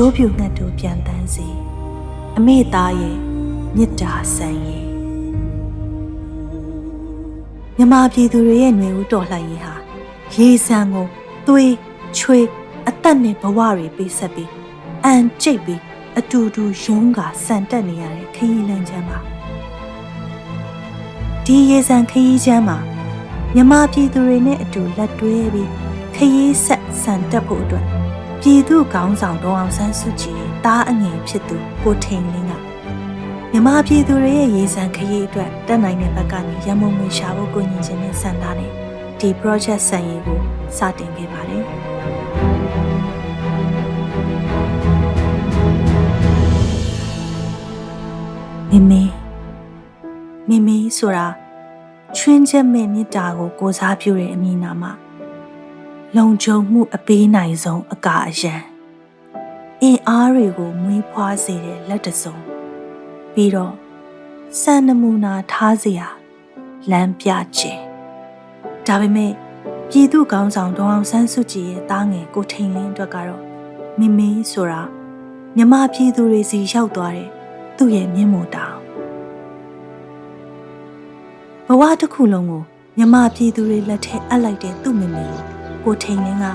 ကြိုးပြူငှက်တို့ပြန်တန်းစီအမေသားရဲ့မြစ်တာဆန်ရဲ့မြမပြည်သူတွေရဲ့ຫນွေဦးတော်လှန်ရေးဟာရေစံကိုသွေးချွေးအသက်နဲ့ဘဝတွေပေးဆက်ပြီးအန်ကျိတ်ပြီးအတူတူရုံးကဆန်တက်နေရတဲ့ခရီးလမ်းချမ်းပါဒီရေစံခရီးချမ်းမှာမြမပြည်သူတွေနဲ့အတူလက်တွဲပြီးခရီးဆက်ဆန်တက်ဖို့အတွက် ပြည်သူကောင်းဆောင်တော်အောင်ဆန်းစုကြည်တားအငယ်ဖြစ်သူကိုထိန်လင်းကမြမပြည်သူတွေရဲ့ရေစံခရီးအတွက်တက်နိုင်တဲ့ဘက်ကနေရမုံငွေရှာဖို့ကိုညင်ခြင်းနဲ့ဆန္ဒနဲ့ဒီ project ဆန်ရည်ကိုစတင်ခဲ့ပါတယ်မိမိမိမိဆိုတာချွင်းချက်မဲ့မေတ္တာကိုကိုစားပြုတဲ့အမည်နာမ လုံခြုံမှုအပေးနိုင်ဆုံးအကာအယံအင်အားတွေကိုမွေးဖွားစေတဲ့လက်တစုံပြီးတော့စံနမူနာထားစရာလမ်းပြခြင်းဒါပေမဲ့ပြည်သူကောင်းဆောင်ဒေါအောင်ဆန်းစုကြည်ရဲ့တားငယ်ကိုထိန်လင်းအတွက်ကတော့မိမိဆိုတာမြမပြည်သူတွေစီရောက်သွားတဲ့သူ့ရဲ့မျက်မှော်တောင်ဘဝတစ်ခုလုံးကိုမြမပြည်သူတွေလက်ထဲအပ်လိုက်တဲ့သူ့မိမိ ကိုထိန်လင်းက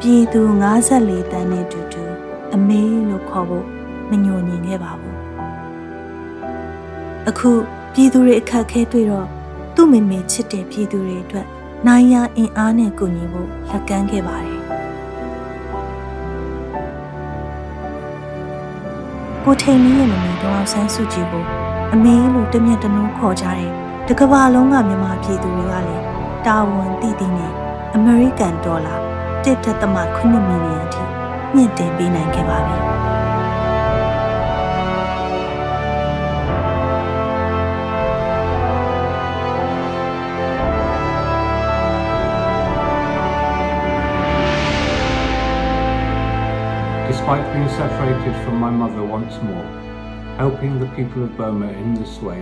ပြည်သူ54တန်းနဲ့တူတူအမေလို့ခေါ်ဖို့မညှို့ညင်ခဲ့ပါဘူးအခုပြည်သူတွေအခက်ခဲတွေ့တော့သူ့မိမိချစ်တဲ့ပြည်သူတွေအတွက်နိုင်ရအင်အားနဲ့ကူညီဖို့လက်ကမ်းခဲ့ပါတယ်ကိုထိန်လင်းရဲ့မမီတော်အောင်ဆန်းစုကြည်ကိုအမေလို့တမျက်တနှိုးခေါ်ကြတဲ့တကဘာလုံးကမြန်မာပြည်သူတွေကလည်းတာဝန်တည်တည်နဲ့ အမေရိကန်ဒေါ်လာ1.8မီလီယံအထိမြင့်တင်ပေးနိုင်ခဲ့ပါပြီ။ Despite being separated from my mother once more, helping the people of Burma in this way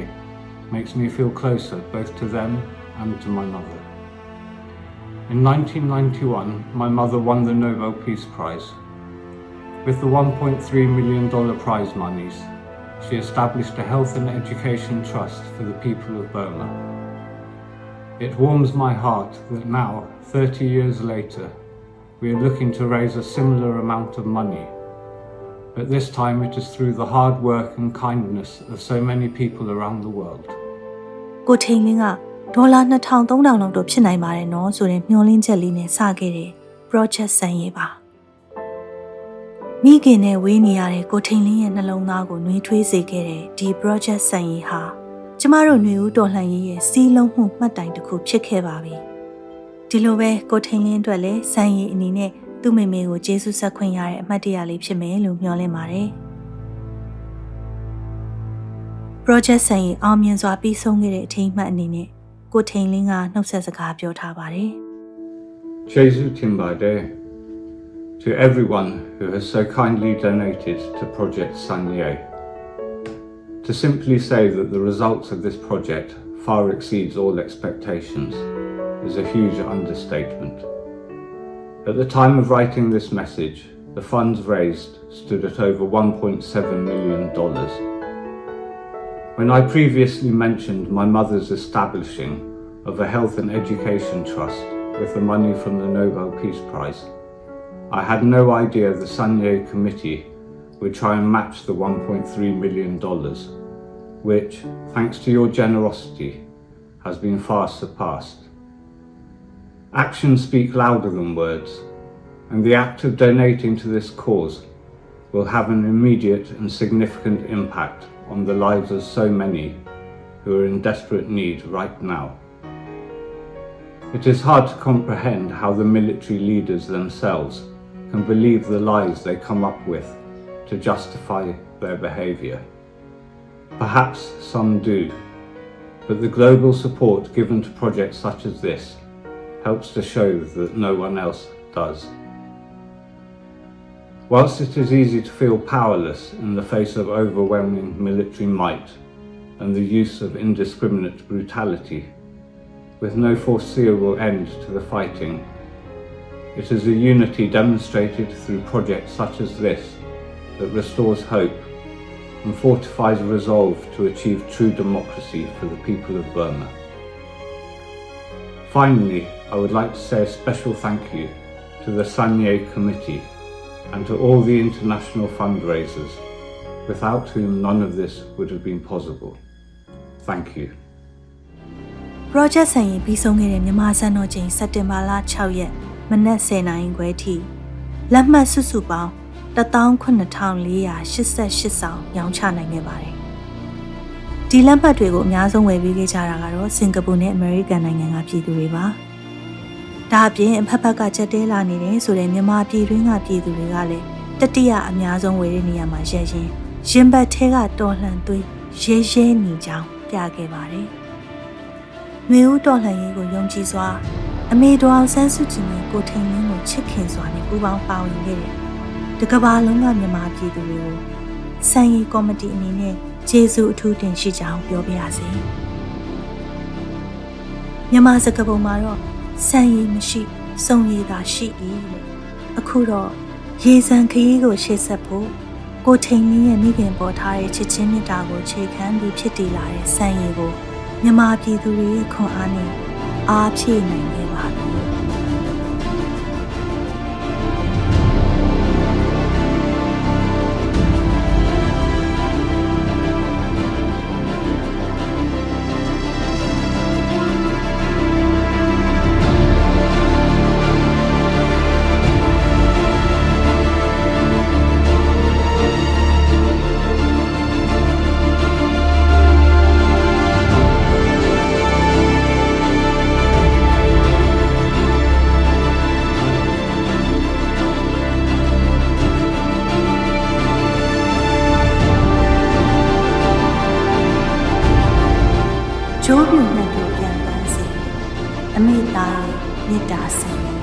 makes me feel closer both to them and to my mother. In 1991, my mother won the Nobel Peace Prize. With the $1.3 million prize monies, she established a health and education trust for the people of Burma. It warms my heart that now, 30 years later, we are looking to raise a similar amount of money. But this time it is through the hard work and kindness of so many people around the world. 郭天英啊， ဒေါ်လာ2000 3000လောက်တော့ဖြစ်နိုင်ပါတယ်နော်ဆိုရင်မျှော်လင့်ချက်လေးနဲ့စခဲ့တဲ့ project ဆန်ရေးပါမိခင်နဲ့ဝေးနေရတဲ့ကိုထိန်လင်းရဲ့နှလုံးသားကိုနှွေးထွေးစေခဲ့တဲ့ဒီ project ဆန်ရေးဟာကျမတို့ຫນွေဦးတော်လှန်ရေးရဲ့စီးလုံးမှုမှတ်တိုင်တစ်ခုဖြစ်ခဲ့ပါပြီဒီလိုပဲကိုထိန်လင်းအတွက်လည်းဆန်ရေးအနေနဲ့သူ့မိမေကိုကျေးဇူးဆက်ခွင့်ရတဲ့အမှတ်တရလေးဖြစ်မယ်လို့မျှော်လင့်ပါတယ်။ project ဆိုင်ရင်အောင်မြင်စွာပြီးဆုံးခဲ့တဲ့အထိမ်းအမှတ်အနေနဲ့ ကိုထိန်လင်းကနှုတ်ဆက်စကားပြောထားပါတယ်။ Jesu Timbade to everyone who has so kindly donated to Project Sanye. To simply say that the results of this project far exceeds all expectations is a huge understatement. At the time of writing this message, the funds raised stood at over $1.7 million. when I previously mentioned my mother's establishing of a health and education trust with the money from the Nobel Peace Prize, I had no idea the Sanye Committee would try and match the $1.3 million, which, thanks to your generosity, has been far surpassed. Actions speak louder than words, and the act of donating to this cause will have an immediate and significant impact on the lives of so many who are in desperate need right now. It is hard to comprehend how the military leaders themselves can believe the lies they come up with to justify their behaviour. Perhaps some do, but the global support given to projects such as this helps to show that no one else does. Whilst it is easy to feel powerless in the face of overwhelming military might and the use of indiscriminate brutality, with no foreseeable end to the fighting, it is a unity demonstrated through projects such as this that restores hope and fortifies resolve to achieve true democracy for the people of Burma. Finally, I would like to say a special thank you to the Sanye Committee and to all the international fundraisers, without whom none of this would have been possible. Thank you. project ဆိုင်ရင်ပြီးဆုံးခဲ့တဲ့မြန်မာစံတော်ချိန်စက်တင်ဘာလ6ရက်မနက်10:00နာရီခွဲထိလက်မှတ်စုစုပေါင်း18488ဆောင်ရောင်းချနိုင်ခဲ့ပါတယ်။ဒီလက်မှတ်တွေကိုအများဆုံးဝယ်ပေးခဲ့ကြတာကတော့စင်ကာပူနဲ့အမေရိကန်နိုင်ငံကပြည်သူတွေပါ။ ဒါအပြင်အဖက်ဖက်ကချက်တဲလာနေတယ်ဆိုတဲ့မြန်မာပြည်တွင်းကပြည်သူတွေကလည်းတတိယအများဆုံးဝယ်တဲ့နေရာမှာရက်ရင်ရင်ဘတ်ထဲကတော်လှန်သွေးရဲရဲနေကြောင်းပြခဲ့ပါတယ်။မျိုးဦးတော်လှန်ရေးကိုယုံကြည်စွာအမေတော်အောင်ဆန်းစုကြည်နဲ့ကိုထိန်လင်းကိုချစ်ခင်စွာနဲ့ပူးပေါင်းပါဝင်ခဲ့တယ်။တကဘာလုံးကမြန်မာပြည်သူတွေကိုစံရီကော်မတီအနေနဲ့ကျေးဇူးအထူးတင်ရှိကြောင်းပြောပြရစီ။မြန်မာစကားပုံမှာတော့ စံရီမရှိစုံရည်သာရှိ၏တဲ့။အခုတော့ရေစံခရီးကိုရှေ့ဆက်ဖို့ကိုထိန်လင်းရဲ့မိခင်ပေါ်ထားတဲ့ချစ်ချင်းမြတ်တာကိုခြေခံပြီးဖြစ်တည်လာတဲ့စံရီကိုမြန်မာပြည်သူတွေရဲ့ခွန်အားနဲ့အားဖြည့်နိုင်ခဲ့ပါပြီ။။ ဂျိုးပြူနဲ့တို့ပြန်ပန်းစေ။အမိသားမေတ္တာဆင်